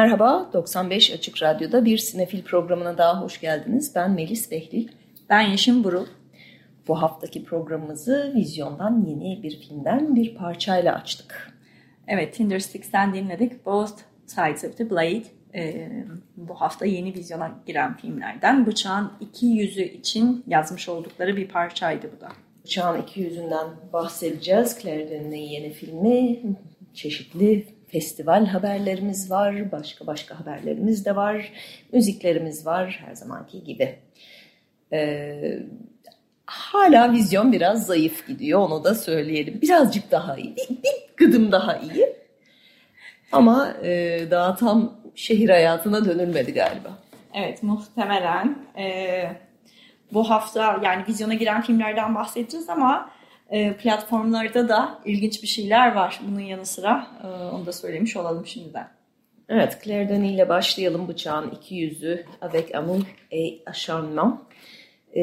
Merhaba, 95 Açık Radyo'da bir sinefil programına daha hoş geldiniz. Ben Melis Behlil. Ben Yeşim Burul. Bu haftaki programımızı vizyondan yeni bir filmden bir parçayla açtık. Evet, Tindersticks'ten dinledik. Both Sides of the Blade. Ee, bu hafta yeni vizyona giren filmlerden. Bıçağın iki yüzü için yazmış oldukları bir parçaydı bu da. Bıçağın iki yüzünden bahsedeceğiz. Claire Denis'in yeni filmi. Çeşitli festival haberlerimiz var, başka başka haberlerimiz de var, müziklerimiz var her zamanki gibi. Ee, hala vizyon biraz zayıf gidiyor onu da söyleyelim. Birazcık daha iyi, bir, bir gıdım daha iyi. Ama e, daha tam şehir hayatına dönülmedi galiba. Evet muhtemelen. E, bu hafta yani vizyona giren filmlerden bahsedeceğiz ama platformlarda da ilginç bir şeyler var bunun yanı sıra. E, onu da söylemiş olalım şimdiden. Evet, Claire Denis ile başlayalım bıçağın iki yüzü Avec Amour et Acharnement. E,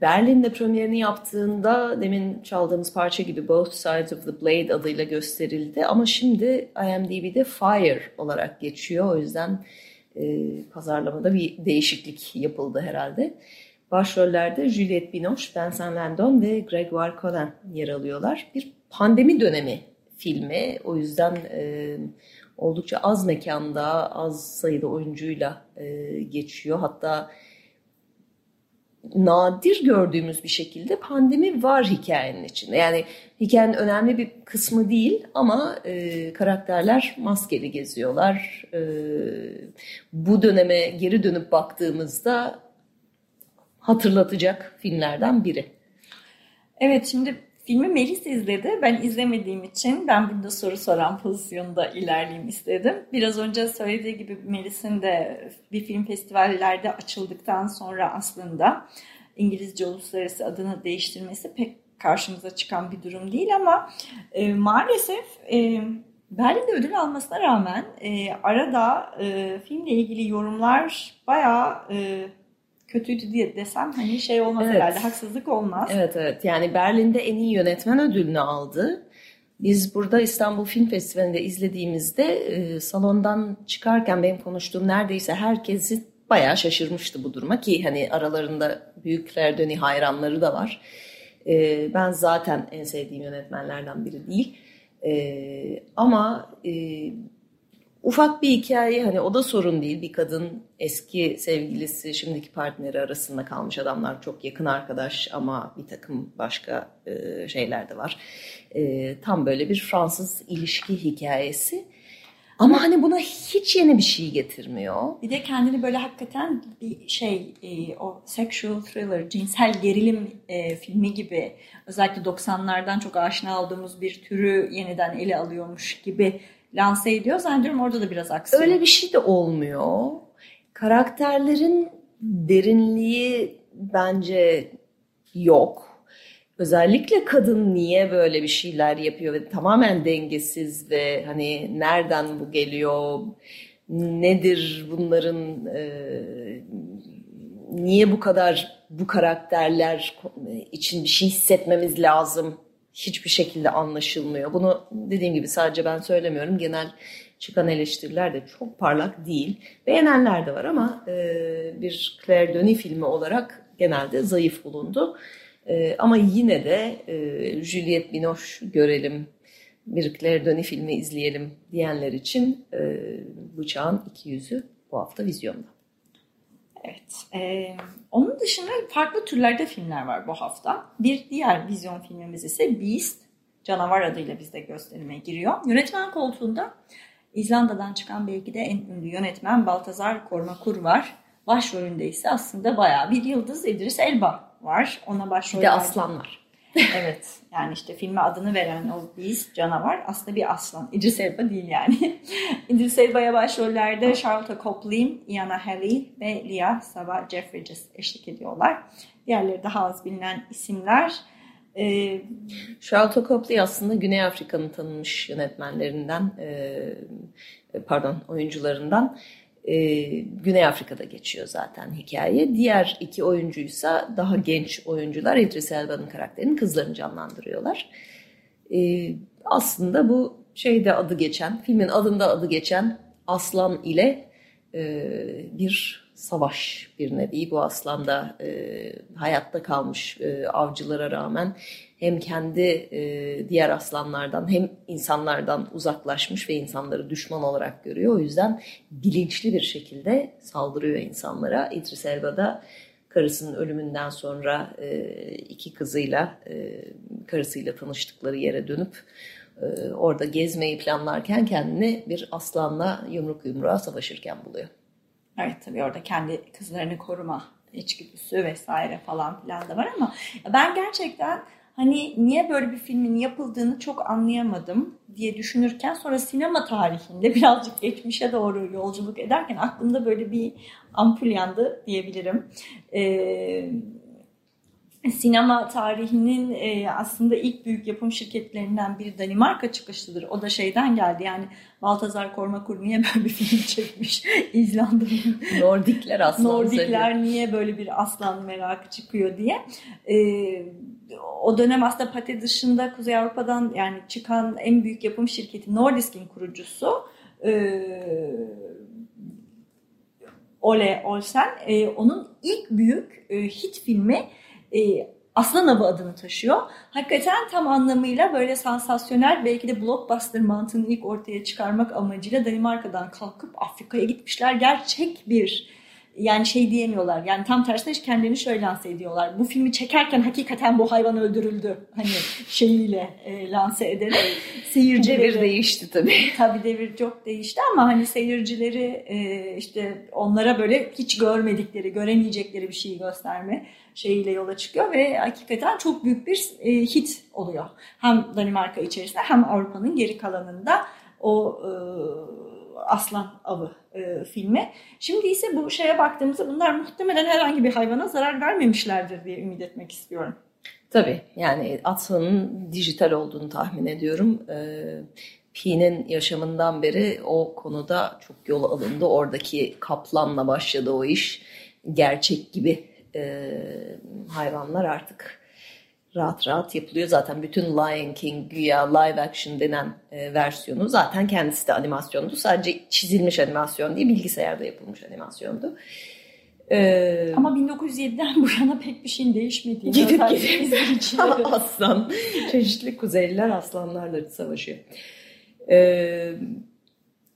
Berlin'de premierini yaptığında demin çaldığımız parça gibi Both Sides of the Blade adıyla gösterildi. Ama şimdi IMDb'de Fire olarak geçiyor. O yüzden e, pazarlamada bir değişiklik yapıldı herhalde. Başrollerde Juliette Binoche, Vincent Landon ve Gregoire Colin yer alıyorlar. Bir pandemi dönemi filmi. O yüzden e, oldukça az mekanda, az sayıda oyuncuyla e, geçiyor. Hatta nadir gördüğümüz bir şekilde pandemi var hikayenin içinde. Yani hikayenin önemli bir kısmı değil ama e, karakterler maskeli geziyorlar. E, bu döneme geri dönüp baktığımızda hatırlatacak filmlerden biri. Evet şimdi filmi Melis izledi. Ben izlemediğim için ben burada soru soran pozisyonda ilerleyeyim istedim. Biraz önce söylediği gibi Melis'in de bir film festivallerde açıldıktan sonra aslında İngilizce uluslararası adını değiştirmesi pek karşımıza çıkan bir durum değil ama e, maalesef e, Berlin'de ödül almasına rağmen e, arada e, filmle ilgili yorumlar bayağı e, kötüydü diye desem hani şey olmaz evet. herhalde haksızlık olmaz. Evet evet yani Berlin'de en iyi yönetmen ödülünü aldı. Biz burada İstanbul Film Festivali'nde izlediğimizde e, salondan çıkarken benim konuştuğum neredeyse herkesi bayağı şaşırmıştı bu duruma ki hani aralarında büyükler döni hayranları da var. E, ben zaten en sevdiğim yönetmenlerden biri değil. E, ama e, ufak bir hikaye hani o da sorun değil. Bir kadın eski sevgilisi şimdiki partneri arasında kalmış adamlar çok yakın arkadaş ama bir takım başka e, şeyler de var. E, tam böyle bir Fransız ilişki hikayesi. Ama hani buna hiç yeni bir şey getirmiyor. Bir de kendini böyle hakikaten bir şey e, o sexual thriller, cinsel gerilim e, filmi gibi özellikle 90'lardan çok aşina olduğumuz bir türü yeniden ele alıyormuş gibi lanse ediyor. Zannediyorum orada da biraz aksiyon. Öyle bir şey de olmuyor. Karakterlerin derinliği bence yok. Özellikle kadın niye böyle bir şeyler yapıyor ve tamamen dengesiz ve hani nereden bu geliyor, nedir bunların e, niye bu kadar bu karakterler için bir şey hissetmemiz lazım hiçbir şekilde anlaşılmıyor. Bunu dediğim gibi sadece ben söylemiyorum. Genel çıkan eleştiriler de çok parlak değil. Beğenenler de var ama e, bir Claire Denis filmi olarak genelde zayıf bulundu. E, ama yine de e, Juliette Binoche görelim, bir Claire Denis filmi izleyelim diyenler için e, Bıçağın iki yüzü bu hafta vizyonda. Evet. E, onun dışında farklı türlerde filmler var bu hafta. Bir diğer vizyon filmimiz ise Beast. Canavar adıyla bizde gösterime giriyor. Yönetmen koltuğunda İzlanda'dan çıkan belki de en ünlü yönetmen Baltazar Kormakur var. Başrolünde ise aslında bayağı bir yıldız İdris Elba var. Ona başrol Bir de Aslan var. Evet yani işte filme adını veren o biz canavar aslında bir aslan. İdris Elba değil yani. İdris Elba'ya başrollerde Charlotte Copley, Iana Halley ve Lia Sava Jeffries eşlik ediyorlar. Diğerleri daha az bilinen isimler. Ee, Charlotte Copley aslında Güney Afrika'nın tanınmış yönetmenlerinden, e, pardon oyuncularından. E, Güney Afrika'da geçiyor zaten hikaye. Diğer iki oyuncuysa daha genç oyuncular İdris Elba'nın karakterini kızlarını canlandırıyorlar. E, aslında bu şeyde adı geçen, filmin adında adı geçen Aslan ile e, bir savaş bir nevi. Bu aslan da e, hayatta kalmış e, avcılara rağmen hem kendi e, diğer aslanlardan hem insanlardan uzaklaşmış ve insanları düşman olarak görüyor. O yüzden bilinçli bir şekilde saldırıyor insanlara. İdris Elba da karısının ölümünden sonra e, iki kızıyla e, karısıyla tanıştıkları yere dönüp e, orada gezmeyi planlarken kendini bir aslanla yumruk yumruğa savaşırken buluyor. Evet tabii orada kendi kızlarını koruma içgüdüsü vesaire falan filan da var ama ben gerçekten hani niye böyle bir filmin yapıldığını çok anlayamadım diye düşünürken sonra sinema tarihinde birazcık geçmişe doğru yolculuk ederken aklımda böyle bir ampul yandı diyebilirim. Ee, sinema tarihinin e, aslında ilk büyük yapım şirketlerinden biri Danimarka çıkışlıdır. O da şeyden geldi yani Baltazar Kormakur niye böyle bir film çekmiş İzlanda'nın? Nordikler aslan. Nordikler niye böyle bir aslan merakı çıkıyor diye. E, o dönem aslında Pate dışında Kuzey Avrupa'dan yani çıkan en büyük yapım şirketi Nordisk'in kurucusu e, Ole Olsen. E, onun ilk büyük e, hit filmi e, Aslan Avı adını taşıyor. Hakikaten tam anlamıyla böyle sansasyonel belki de blockbuster mantığını ilk ortaya çıkarmak amacıyla Danimarka'dan kalkıp Afrika'ya gitmişler. Gerçek bir yani şey diyemiyorlar. Yani tam tersine kendilerini şöyle lanse ediyorlar. Bu filmi çekerken hakikaten bu hayvan öldürüldü. Hani şeyiyle e, lanse ederek seyircileri devir değişti tabii. Tabii devir çok değişti ama hani seyircileri e, işte onlara böyle hiç görmedikleri, göremeyecekleri bir şeyi gösterme şeyiyle yola çıkıyor ve hakikaten çok büyük bir e, hit oluyor. Hem Danimarka içerisinde hem Avrupa'nın geri kalanında o e, Aslan Avı e, filmi. Şimdi ise bu şeye baktığımızda bunlar muhtemelen herhangi bir hayvana zarar vermemişlerdir diye ümit etmek istiyorum. Tabii yani aslanın dijital olduğunu tahmin ediyorum. Ee, Pi'nin yaşamından beri o konuda çok yol alındı. Oradaki kaplanla başladı o iş. Gerçek gibi e, hayvanlar artık rahat rahat yapılıyor. Zaten bütün Lion King güya live action denen e, versiyonu zaten kendisi de animasyondu. Sadece çizilmiş animasyon değil bilgisayarda yapılmış animasyondu. Ee, Ama 1907'den bu yana pek bir şeyin değişmediğini gidip gidip aslan çeşitli kuzeyliler aslanlarla savaşıyor. Ee,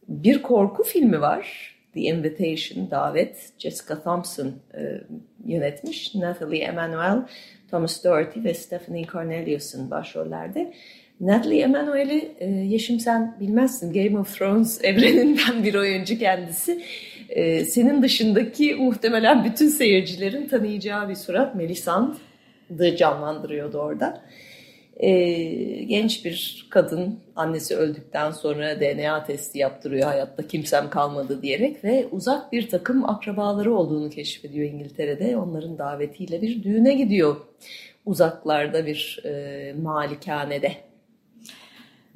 bir korku filmi var. The Invitation, Davet. Jessica Thompson e, yönetmiş. Natalie Emanuel Thomas Doherty ve Stephanie Cornelius'un başrollerde. Natalie Emanuel'i e, Yeşim sen bilmezsin Game of Thrones evreninden bir oyuncu kendisi. E, senin dışındaki muhtemelen bütün seyircilerin tanıyacağı bir surat Melisandre'ı canlandırıyordu orada. E, genç bir kadın annesi öldükten sonra DNA testi yaptırıyor hayatta kimsem kalmadı diyerek ve uzak bir takım akrabaları olduğunu keşfediyor İngiltere'de. Onların davetiyle bir düğüne gidiyor uzaklarda bir e, malikanede.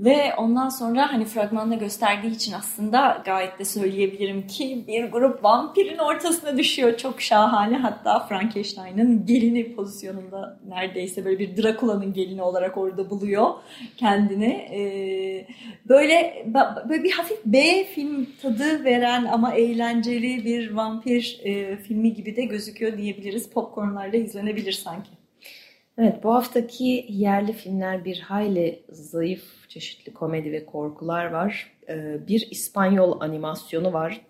Ve ondan sonra hani fragmanda gösterdiği için aslında gayet de söyleyebilirim ki bir grup vampirin ortasına düşüyor. Çok şahane hatta Frankenstein'ın gelini pozisyonunda neredeyse böyle bir Dracula'nın gelini olarak orada buluyor kendini. Ee, böyle, böyle bir hafif B film tadı veren ama eğlenceli bir vampir e, filmi gibi de gözüküyor diyebiliriz. Popcornlarla izlenebilir sanki. Evet bu haftaki yerli filmler bir hayli zayıf çeşitli komedi ve korkular var. Ee, bir İspanyol animasyonu var.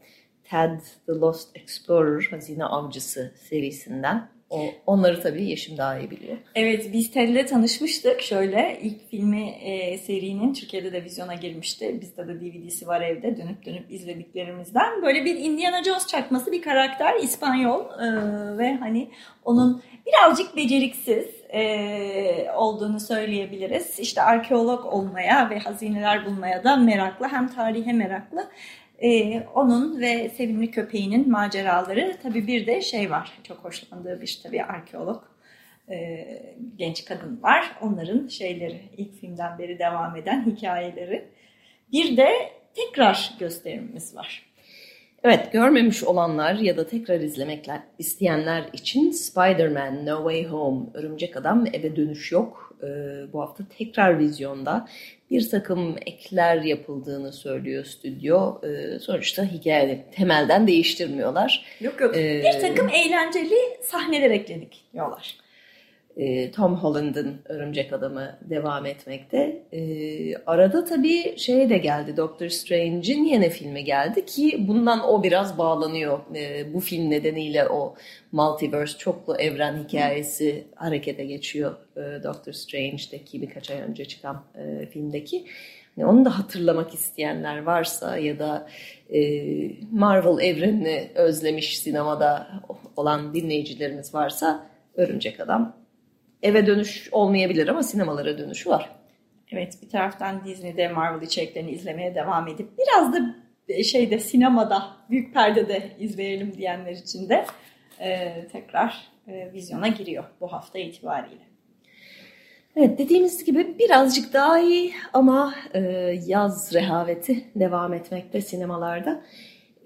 Ted the Lost Explorer Hazine Avcısı serisinden. O, onları tabii Yeşim daha iyi biliyor. Evet biz Ted'le tanışmıştık. Şöyle ilk filmi e, serinin Türkiye'de de vizyona girmişti. Bizde de DVD'si var evde dönüp dönüp izlediklerimizden. Böyle bir Indiana Jones çakması bir karakter İspanyol e, ve hani onun birazcık beceriksiz e, olduğunu söyleyebiliriz. İşte arkeolog olmaya ve hazineler bulmaya da meraklı hem tarihe meraklı. Ee, onun ve sevimli köpeğinin maceraları. Tabii bir de şey var çok hoşlandığı bir tabii arkeolog e, genç kadın var. Onların şeyleri ilk filmden beri devam eden hikayeleri. Bir de tekrar gösterimimiz var. Evet görmemiş olanlar ya da tekrar izlemek isteyenler için Spider-Man No Way Home Örümcek Adam Eve Dönüş Yok e, bu hafta tekrar vizyonda bir takım ekler yapıldığını söylüyor stüdyo. E, sonuçta hikaye temelden değiştirmiyorlar. Yok yok ee, bir takım eğlenceli sahneler ekledik diyorlar. E, Tom Holland'ın Örümcek Adamı devam etmekte. E, arada tabii şey de geldi Doctor Strange'in yeni filmi geldi ki bundan o biraz bağlanıyor. E, bu film nedeniyle o multiverse çoklu evren hikayesi harekete geçiyor Doctor Strange'deki birkaç ay önce çıkan filmdeki. onu da hatırlamak isteyenler varsa ya da Marvel evrenini özlemiş sinemada olan dinleyicilerimiz varsa Örümcek Adam eve dönüş olmayabilir ama sinemalara dönüş var. Evet bir taraftan Disney'de Marvel içeriklerini izlemeye devam edip biraz da şeyde sinemada büyük perdede izleyelim diyenler için de e, tekrar e, vizyona giriyor bu hafta itibariyle. Evet dediğimiz gibi birazcık daha iyi ama e, yaz rehaveti devam etmekte sinemalarda.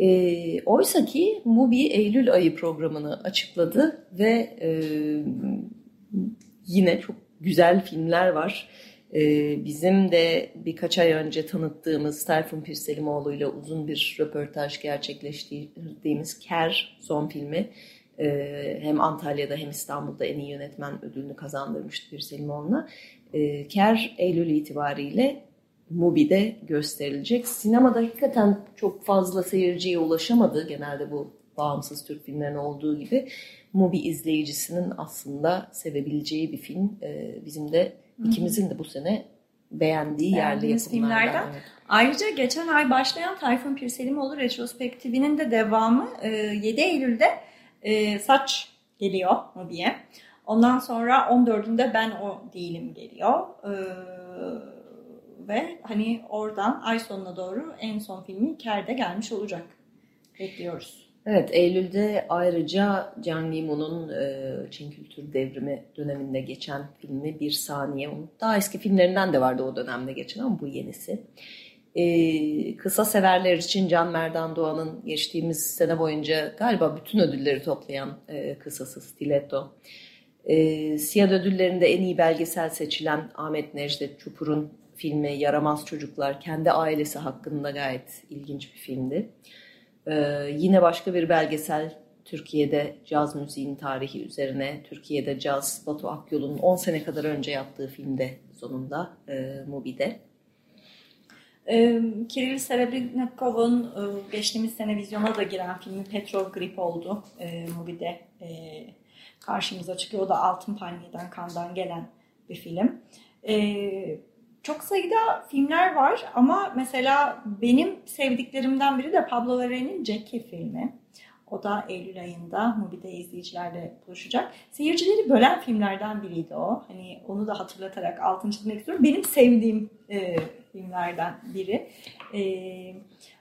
E, Oysa ki Mubi Eylül ayı programını açıkladı ve e, yine çok güzel filmler var. Ee, bizim de birkaç ay önce tanıttığımız Tayfun Pirselimoğlu ile uzun bir röportaj gerçekleştirdiğimiz Ker son filmi e, hem Antalya'da hem İstanbul'da en iyi yönetmen ödülünü kazandırmıştı Pirselimoğlu'na. E, Ker Eylül itibariyle Mubi'de gösterilecek. Sinemada hakikaten çok fazla seyirciye ulaşamadı genelde bu bağımsız Türk filmlerinin olduğu gibi. Mubi izleyicisinin aslında sevebileceği bir film. Ee, bizim de ikimizin de bu sene beğendiği yerli filmlerden. Evet. Ayrıca geçen ay başlayan Tayfun Pirselimoğlu retrospektifinin de devamı 7 e, Eylül'de e, Saç geliyor Mubi'ye. Ondan sonra 14'ünde Ben O Değilim geliyor. E, ve hani oradan ay sonuna doğru en son filmi Ker'de gelmiş olacak. Bekliyoruz. Evet, Eylül'de ayrıca Can Limon'un e, Çin Kültür Devrimi döneminde geçen filmi Bir Saniye. Daha eski filmlerinden de vardı o dönemde geçen ama bu yenisi. E, kısa severler için Can Merdan Doğan'ın geçtiğimiz sene boyunca galiba bütün ödülleri toplayan e, kısası Stiletto. E, Siyad ödüllerinde en iyi belgesel seçilen Ahmet Necdet Çupur'un filmi Yaramaz Çocuklar kendi ailesi hakkında gayet ilginç bir filmdi. Ee, yine başka bir belgesel Türkiye'de caz müziğin tarihi üzerine Türkiye'de caz Batu Akyol'un 10 sene kadar önce yaptığı filmde sonunda e, Mubi'de. E, Kiril Serebrennikov'un e, geçtiğimiz sene vizyona da giren filmi Petrol Grip oldu. E, Mubi'de e, karşımıza çıkıyor. O da Altın Palmiye'den Kandan gelen bir film. E, çok sayıda filmler var ama mesela benim sevdiklerimden biri de Pablo Larraín'in Jackie filmi. O da Eylül ayında Mubi'de izleyicilerle buluşacak. Seyircileri bölen filmlerden biriydi o. Hani onu da hatırlatarak altını çizmek istiyorum. Benim sevdiğim e, filmlerden biri. E,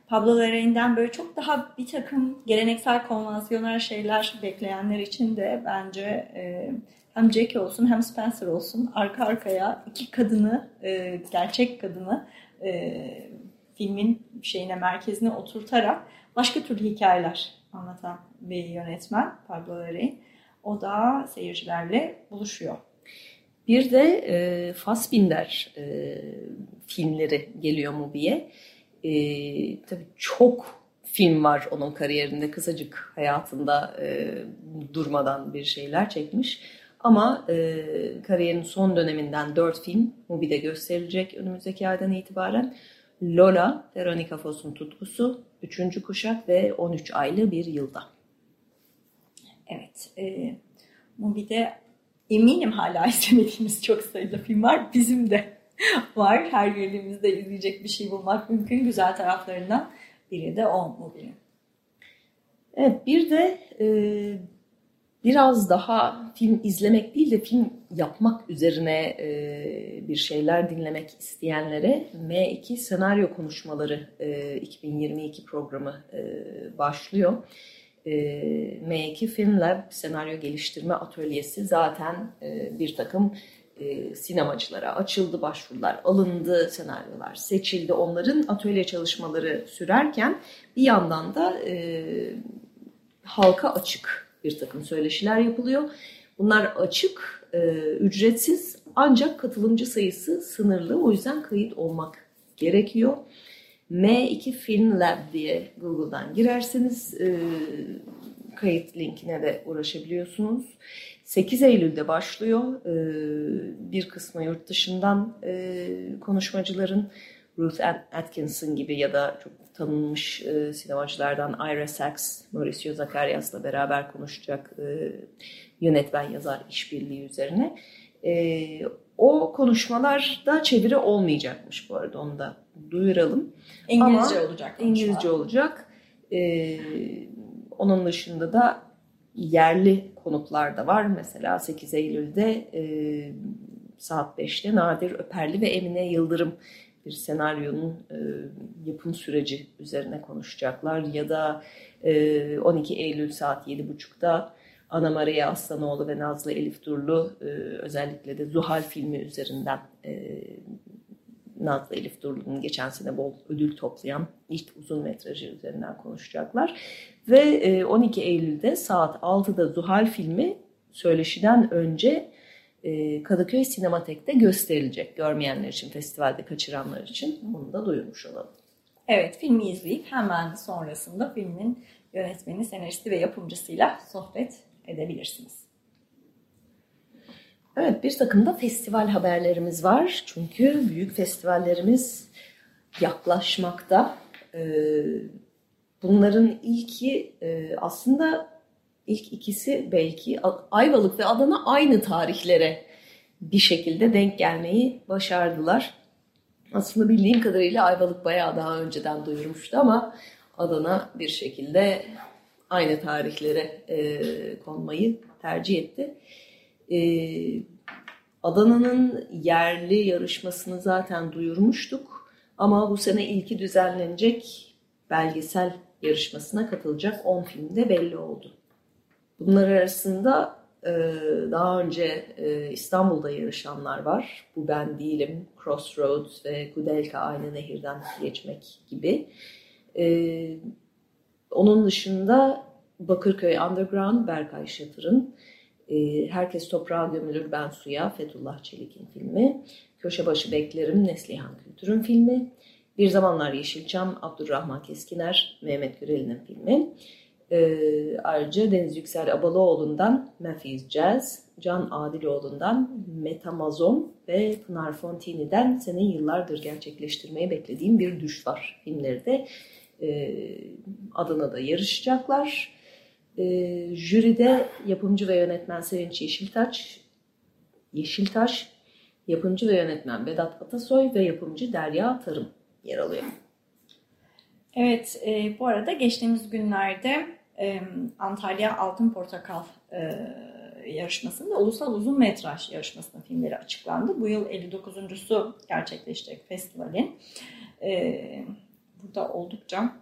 Pablo Larraín'den böyle çok daha bir takım geleneksel konvansiyonel şeyler bekleyenler için de bence e, hem Jackie olsun hem Spencer olsun arka arkaya iki kadını, e, gerçek kadını e, filmin şeyine merkezine oturtarak başka türlü hikayeler anlatan bir yönetmen Pablo Larraín. O da seyircilerle buluşuyor. Bir de e, Fassbinder e, filmleri geliyor Mubi'ye. E, tabii çok film var onun kariyerinde. Kısacık hayatında e, durmadan bir şeyler çekmiş. Ama e, kariyerin son döneminden 4 film Mubi'de gösterilecek önümüzdeki aydan itibaren. Lola, Veronica Foss'un tutkusu, 3. kuşak ve 13 aylı bir yılda. Evet. E, Mubi'de eminim hala izlemediğimiz çok sayıda film var. Bizim de var. Her bölümümüzde izleyecek bir şey bulmak mümkün. Güzel taraflarından biri de o Mubi'nin. Evet bir de e, biraz daha film izlemek değil de film yapmak üzerine e, bir şeyler dinlemek isteyenlere M2 senaryo konuşmaları e, 2022 programı e, başlıyor. E, M2 Film Lab senaryo geliştirme atölyesi zaten e, bir takım e, sinemacılara açıldı, başvurular alındı, senaryolar seçildi. Onların atölye çalışmaları sürerken bir yandan da e, halka açık bir takım söyleşiler yapılıyor. Bunlar açık, e, ücretsiz ancak katılımcı sayısı sınırlı. O yüzden kayıt olmak gerekiyor. M2 Film Lab diye Google'dan girerseniz e, kayıt linkine de uğraşabiliyorsunuz. 8 Eylül'de başlıyor. E, bir kısmı yurt dışından e, konuşmacıların Ruth Atkinson gibi ya da çok tanınmış e, sinemacılardan Ira Sachs, Mauricio Zacarias'la beraber konuşacak e, yönetmen yazar işbirliği üzerine. E, o konuşmalarda çeviri olmayacakmış bu arada onu da duyuralım. İngilizce Ama olacak. İngilizce olacak. E, onun dışında da yerli konuklar da var. Mesela 8 Eylül'de e, saat 5'te Nadir Öperli ve Emine Yıldırım bir senaryonun e, yapım süreci üzerine konuşacaklar. Ya da e, 12 Eylül saat 7.30'da Ana Maria Aslanoğlu ve Nazlı Elif Durlu e, özellikle de Zuhal filmi üzerinden e, Nazlı Elif Durlu'nun geçen sene bol ödül toplayan ilk uzun metrajı üzerinden konuşacaklar. Ve e, 12 Eylül'de saat 6'da Zuhal filmi söyleşiden önce e, Kadıköy Sinematek'te gösterilecek. Görmeyenler için, festivalde kaçıranlar için bunu da duyurmuş olalım. Evet, filmi izleyip hemen sonrasında filmin yönetmeni, senaristi ve yapımcısıyla sohbet edebilirsiniz. Evet, bir takım da festival haberlerimiz var. Çünkü büyük festivallerimiz yaklaşmakta. Ee, bunların ilki e, aslında ilk ikisi belki Ayvalık ve Adana aynı tarihlere bir şekilde denk gelmeyi başardılar. Aslında bildiğim kadarıyla Ayvalık bayağı daha önceden duyurmuştu ama Adana bir şekilde aynı tarihlere e, konmayı tercih etti. E, Adana'nın yerli yarışmasını zaten duyurmuştuk ama bu sene ilki düzenlenecek belgesel yarışmasına katılacak 10 film de belli oldu. Bunlar arasında e, daha önce e, İstanbul'da yarışanlar var. Bu Ben Değilim, Crossroads ve Kudelka Aynı Nehirden Geçmek gibi. E, onun dışında Bakırköy Underground, Berkay Şatır'ın Herkes Toprağa Gömülür Ben Suya, Fethullah Çelik'in filmi. Köşebaşı Beklerim, Neslihan Kültür'ün filmi. Bir Zamanlar Yeşilçam, Abdurrahman Keskiner, Mehmet Gürel'in filmi. E, ayrıca Deniz Yüksel Abalıoğlu'ndan Memphis Jazz, Can Adiloğlu'ndan Metamazon ve Pınar Fontini'den senin yıllardır gerçekleştirmeyi beklediğim bir düş var. Filmleri de e, Adana'da yarışacaklar. E, jüride yapımcı ve yönetmen Sevinç Yeşiltaş, Yeşiltaş, yapımcı ve yönetmen Vedat Atasoy ve yapımcı Derya Tarım yer alıyor. Evet, e, bu arada geçtiğimiz günlerde Antalya Altın Portakal e, yarışmasında ulusal uzun metraj yarışmasının filmleri açıklandı. Bu yıl 59.sü gerçekleşecek festivalin. E, burada oldukça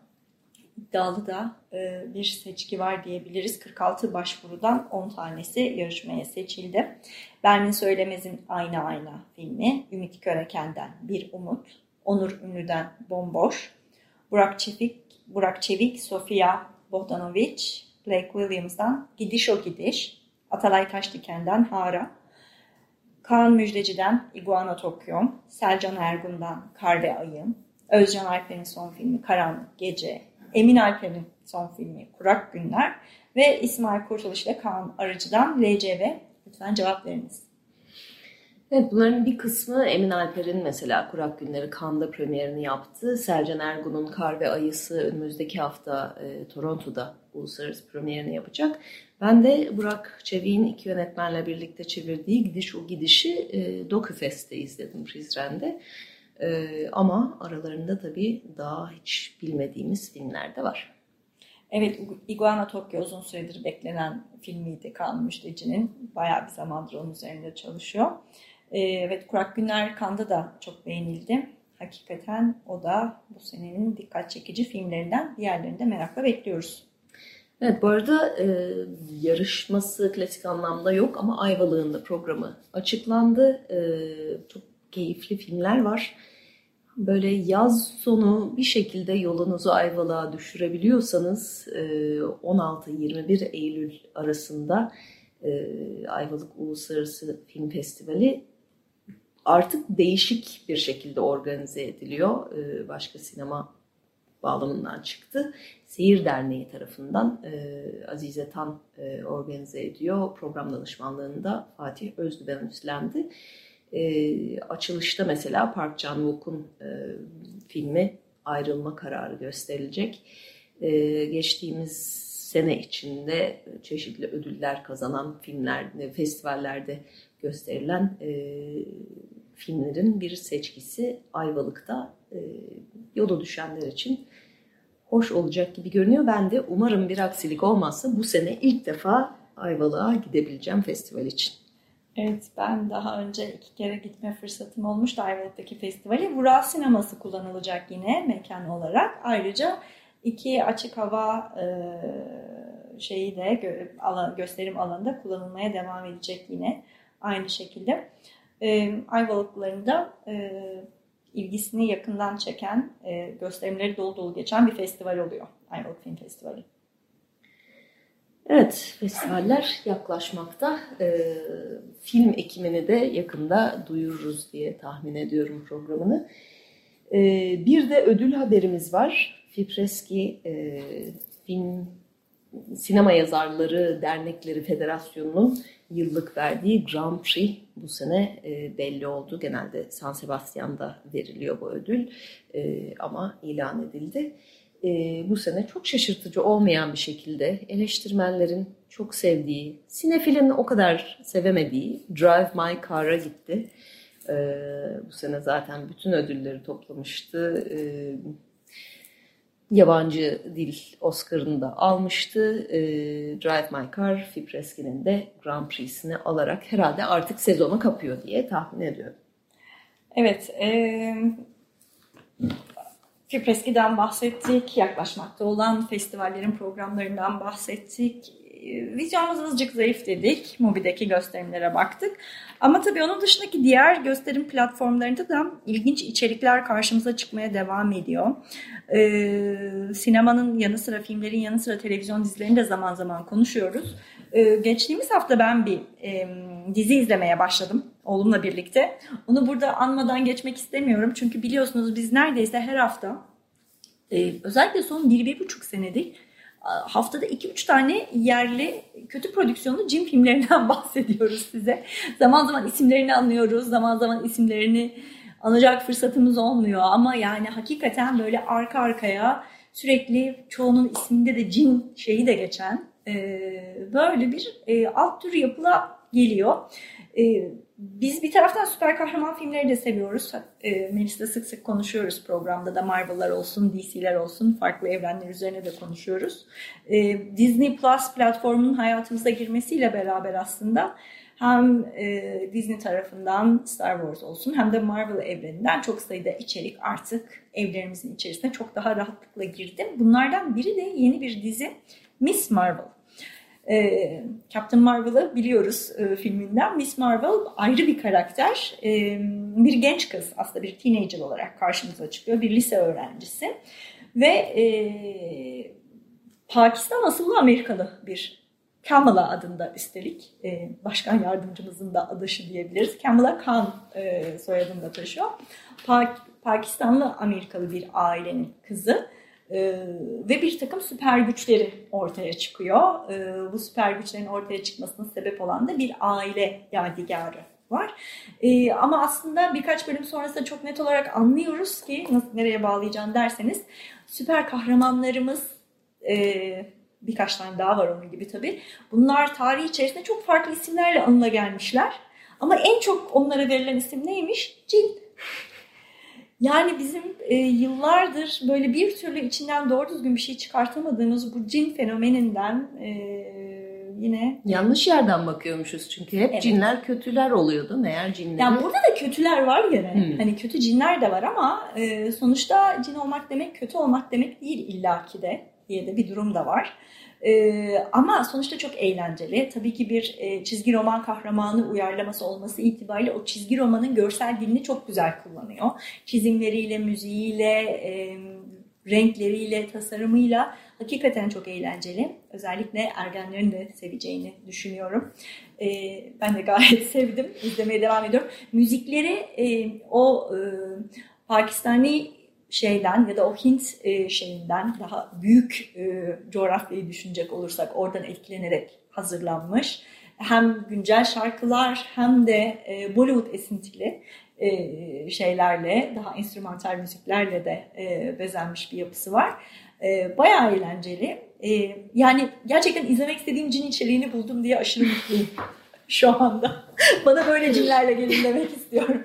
iddialı da e, bir seçki var diyebiliriz. 46 başvurudan 10 tanesi yarışmaya seçildi. Bermin Söylemez'in Ayna Ayna filmi, Ümit Köreken'den Bir Umut, Onur Ünlü'den Bomboş, Burak Çevik, Burak Çevik, Sofia Bogdanovic, Blake Williams'dan Gidiş o Gidiş, Atalay Taşdiken'den Hara, Kaan Müjdeci'den Iguana Tokyo, Selcan Ergun'dan Kar ve Ayın, Özcan Alper'in son filmi Karanlık Gece, Emin Alper'in son filmi Kurak Günler ve İsmail Kurtuluş ve Kaan Arıcı'dan LCV. Lütfen cevap veriniz. Evet bunların bir kısmı Emin Alper'in mesela Kurak Günleri Cannes'da premierini yaptı. Selcan Ergun'un Kar ve Ayısı önümüzdeki hafta e, Toronto'da uluslararası premierini yapacak. Ben de Burak Çevik'in iki yönetmenle birlikte çevirdiği Gidiş O Gidiş'i e, Dokufest'te izledim Prizren'de. E, ama aralarında tabii daha hiç bilmediğimiz filmler de var. Evet, Iguana Tokyo uzun süredir beklenen filmiydi Kaan Müşteci'nin. Bayağı bir zamandır onun üzerinde çalışıyor. Ee, evet, Kurak Günler Kan'da da çok beğenildi. Hakikaten o da bu senenin dikkat çekici filmlerinden diğerlerini de merakla bekliyoruz. Evet bu arada e, yarışması klasik anlamda yok ama Ayvalık'ın da programı açıklandı. E, çok keyifli filmler var. Böyle yaz sonu bir şekilde yolunuzu Ayvalık'a düşürebiliyorsanız e, 16-21 Eylül arasında e, Ayvalık Uluslararası Film Festivali artık değişik bir şekilde organize ediliyor. E, başka sinema bağlamından çıktı. Seyir Derneği tarafından e, Azize Tan e, organize ediyor. Program danışmanlığında Fatih Özgüven üstlendi. E, açılışta mesela Park Chan-wook'un filmi Ayrılma Kararı gösterilecek. Geçtiğimiz sene içinde çeşitli ödüller kazanan filmler, festivallerde gösterilen e, filmlerin bir seçkisi Ayvalık'ta e, yola düşenler için hoş olacak gibi görünüyor. Ben de umarım bir aksilik olmazsa bu sene ilk defa Ayvalık'a gidebileceğim festival için. Evet ben daha önce iki kere gitme fırsatım olmuştu Ayvalık'taki festivali. Vural sineması kullanılacak yine mekan olarak. Ayrıca iki açık hava e, şeyi de gö gösterim alanında kullanılmaya devam edecek yine aynı şekilde. E, Ayvalıklarında e, ilgisini yakından çeken, e, gösterimleri dolu dolu geçen bir festival oluyor. Ayvalık Film Festivali. Evet, festivaller yaklaşmakta. E, film ekimini de yakında duyururuz diye tahmin ediyorum programını. E, bir de ödül haberimiz var. Fipreski e, Film Sinema Yazarları Dernekleri Federasyonu'nun yıllık verdiği Grand Prix bu sene e, belli oldu. Genelde San Sebastian'da veriliyor bu ödül e, ama ilan edildi. E, bu sene çok şaşırtıcı olmayan bir şekilde eleştirmenlerin çok sevdiği, sinefilin o kadar sevemediği Drive My Car'a gitti. Bu sene zaten bütün ödülleri toplamıştı. Yabancı dil Oscar'ını da almıştı. E, Drive My Car, Fipreskin'in de Grand Prix'sini alarak herhalde artık sezonu kapıyor diye tahmin ediyorum. Evet, e, Fipreski'den bahsettik, yaklaşmakta olan festivallerin programlarından bahsettik. Vizyonumuz azıcık zayıf dedik. Mubi'deki gösterimlere baktık. Ama tabii onun dışındaki diğer gösterim platformlarında da ilginç içerikler karşımıza çıkmaya devam ediyor. Ee, sinemanın yanı sıra, filmlerin yanı sıra televizyon dizilerini de zaman zaman konuşuyoruz. Ee, geçtiğimiz hafta ben bir e, dizi izlemeye başladım oğlumla birlikte. Onu burada anmadan geçmek istemiyorum. Çünkü biliyorsunuz biz neredeyse her hafta e, özellikle son bir, bir buçuk senedir haftada 2-3 tane yerli kötü prodüksiyonlu cin filmlerinden bahsediyoruz size. Zaman zaman isimlerini anlıyoruz, zaman zaman isimlerini anacak fırsatımız olmuyor ama yani hakikaten böyle arka arkaya sürekli çoğunun isminde de cin şeyi de geçen böyle bir alt tür yapıla geliyor. Biz bir taraftan süper kahraman filmleri de seviyoruz. E, Melis'le sık sık konuşuyoruz programda da Marvel'lar olsun, DC'ler olsun farklı evrenler üzerine de konuşuyoruz. E, Disney Plus platformunun hayatımıza girmesiyle beraber aslında hem e, Disney tarafından Star Wars olsun hem de Marvel evreninden çok sayıda içerik artık evlerimizin içerisine çok daha rahatlıkla girdi. Bunlardan biri de yeni bir dizi Miss Marvel. E, Captain Marvel'ı biliyoruz e, filminden. Miss Marvel ayrı bir karakter. E, bir genç kız aslında bir teenager olarak karşımıza çıkıyor. Bir lise öğrencisi. Ve e, Pakistan asıllı Amerikalı bir Kamala adında üstelik e, başkan yardımcımızın da adaşı diyebiliriz. Kamala Khan e, soyadını da taşıyor. Pa Pakistanlı Amerikalı bir ailenin kızı ve bir takım süper güçleri ortaya çıkıyor. E, bu süper güçlerin ortaya çıkmasına sebep olan da bir aile yadigarı var. E, ama aslında birkaç bölüm sonrasında çok net olarak anlıyoruz ki nasıl nereye bağlayacağım derseniz süper kahramanlarımız e, birkaç tane daha var onun gibi tabii. Bunlar tarih içerisinde çok farklı isimlerle anıla gelmişler. Ama en çok onlara verilen isim neymiş? Cin. Yani bizim e, yıllardır böyle bir türlü içinden doğru düzgün bir şey çıkartamadığımız bu cin fenomeninden e, yine... Yanlış yerden bakıyormuşuz çünkü hep Evet. cinler kötüler oluyordu. Meğer cinleri... Yani burada da kötüler var gene. Hmm. Hani kötü cinler de var ama e, sonuçta cin olmak demek kötü olmak demek değil illaki de diye de bir durum da var. E, ama sonuçta çok eğlenceli. Tabii ki bir e, çizgi roman kahramanı uyarlaması olması itibariyle o çizgi romanın görsel dilini çok güzel kullanıyor. Çizimleriyle, müziğiyle, e, renkleriyle, tasarımıyla hakikaten çok eğlenceli. Özellikle ergenlerin de seveceğini düşünüyorum. E, ben de gayet sevdim. İzlemeye devam ediyorum. Müzikleri e, o e, Pakistani şeyden ya da o Hint e, şeyinden daha büyük e, coğrafyayı düşünecek olursak oradan etkilenerek hazırlanmış. Hem güncel şarkılar hem de e, Bollywood esintili şeylerle daha enstrümantal müziklerle de e, bezenmiş bir yapısı var. E, bayağı eğlenceli. Yani gerçekten izlemek istediğim cin içeriğini buldum diye aşırı mutluyum şu anda. Bana böyle cinlerle gelin demek istiyorum.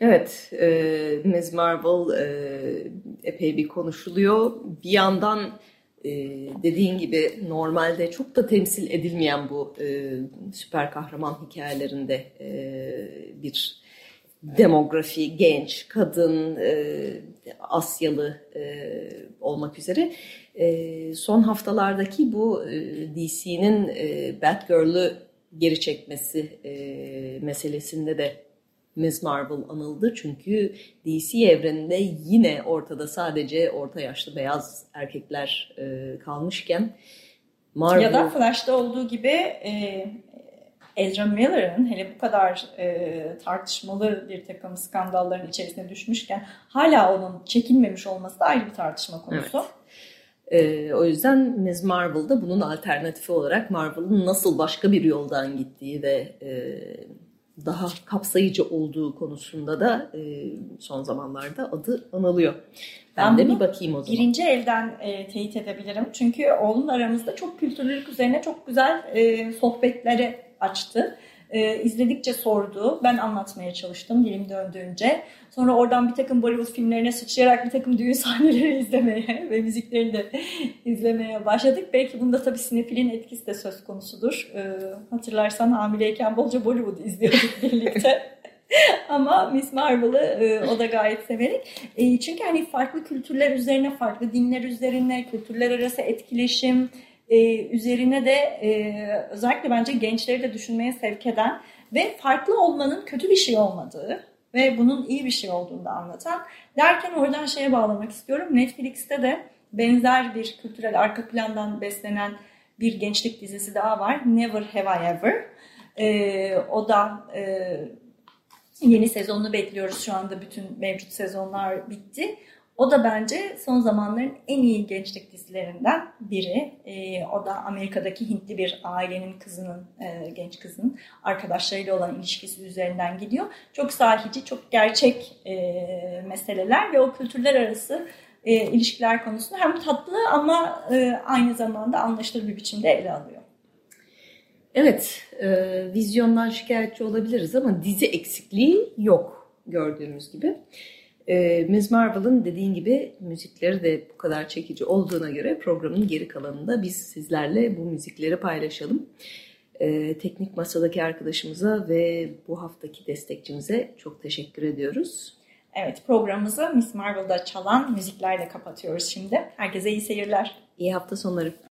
Evet, e, Ms. Marvel e, epey bir konuşuluyor. Bir yandan e, dediğin gibi normalde çok da temsil edilmeyen bu e, süper kahraman hikayelerinde e, bir demografi, genç, kadın, e, Asyalı e, olmak üzere e, son haftalardaki bu e, DC'nin e, Batgirl'ü geri çekmesi e, meselesinde de Ms. Marvel anıldı. Çünkü DC evreninde yine ortada sadece orta yaşlı beyaz erkekler e, kalmışken Marvel... Ya da Flash'ta olduğu gibi e, Ezra Miller'ın hele bu kadar e, tartışmalı bir takım skandalların içerisine düşmüşken hala onun çekilmemiş olması da ayrı bir tartışma konusu. Ee, o yüzden Ms. Marvel'da bunun alternatifi olarak Marvel'ın nasıl başka bir yoldan gittiği ve e, daha kapsayıcı olduğu konusunda da e, son zamanlarda adı anılıyor. Ben, Ben de bir bakayım o zaman. Birinci elden e, teyit edebilirim. Çünkü oğlumla aramızda çok kültürlülük üzerine çok güzel e, sohbetleri açtı. E, izledikçe sordu. Ben anlatmaya çalıştım dilim döndüğünce. Sonra oradan bir takım Bollywood filmlerine sıçrayarak bir takım düğün sahneleri izlemeye ve müziklerini de izlemeye başladık. Belki bunda tabii sinefilin etkisi de söz konusudur. E, hatırlarsan hamileyken bolca Bollywood izliyorduk birlikte. Ama Miss Marvel'ı e, o da gayet severek. E, çünkü hani farklı kültürler üzerine, farklı dinler üzerine, kültürler arası etkileşim e, üzerine de e, özellikle bence gençleri de düşünmeye sevk eden ve farklı olmanın kötü bir şey olmadığı ve bunun iyi bir şey olduğunu da anlatan. Derken oradan şeye bağlamak istiyorum. Netflix'te de benzer bir kültürel arka plandan beslenen bir gençlik dizisi daha var. Never Have I Ever. E, o da e, Yeni sezonunu bekliyoruz şu anda. Bütün mevcut sezonlar bitti. O da bence son zamanların en iyi gençlik dizilerinden biri. Ee, o da Amerika'daki Hintli bir ailenin kızının, e, genç kızının arkadaşlarıyla olan ilişkisi üzerinden gidiyor. Çok sahici, çok gerçek e, meseleler ve o kültürler arası e, ilişkiler konusunu hem tatlı ama e, aynı zamanda anlaşılır bir biçimde ele alıyor. Evet, e, vizyondan şikayetçi olabiliriz ama dizi eksikliği yok gördüğümüz gibi. E, Ms. Marvel'ın dediğin gibi müzikleri de bu kadar çekici olduğuna göre programın geri kalanında biz sizlerle bu müzikleri paylaşalım. E, teknik masadaki arkadaşımıza ve bu haftaki destekçimize çok teşekkür ediyoruz. Evet programımızı Miss Marvel'da çalan müziklerle kapatıyoruz şimdi. Herkese iyi seyirler. İyi hafta sonları.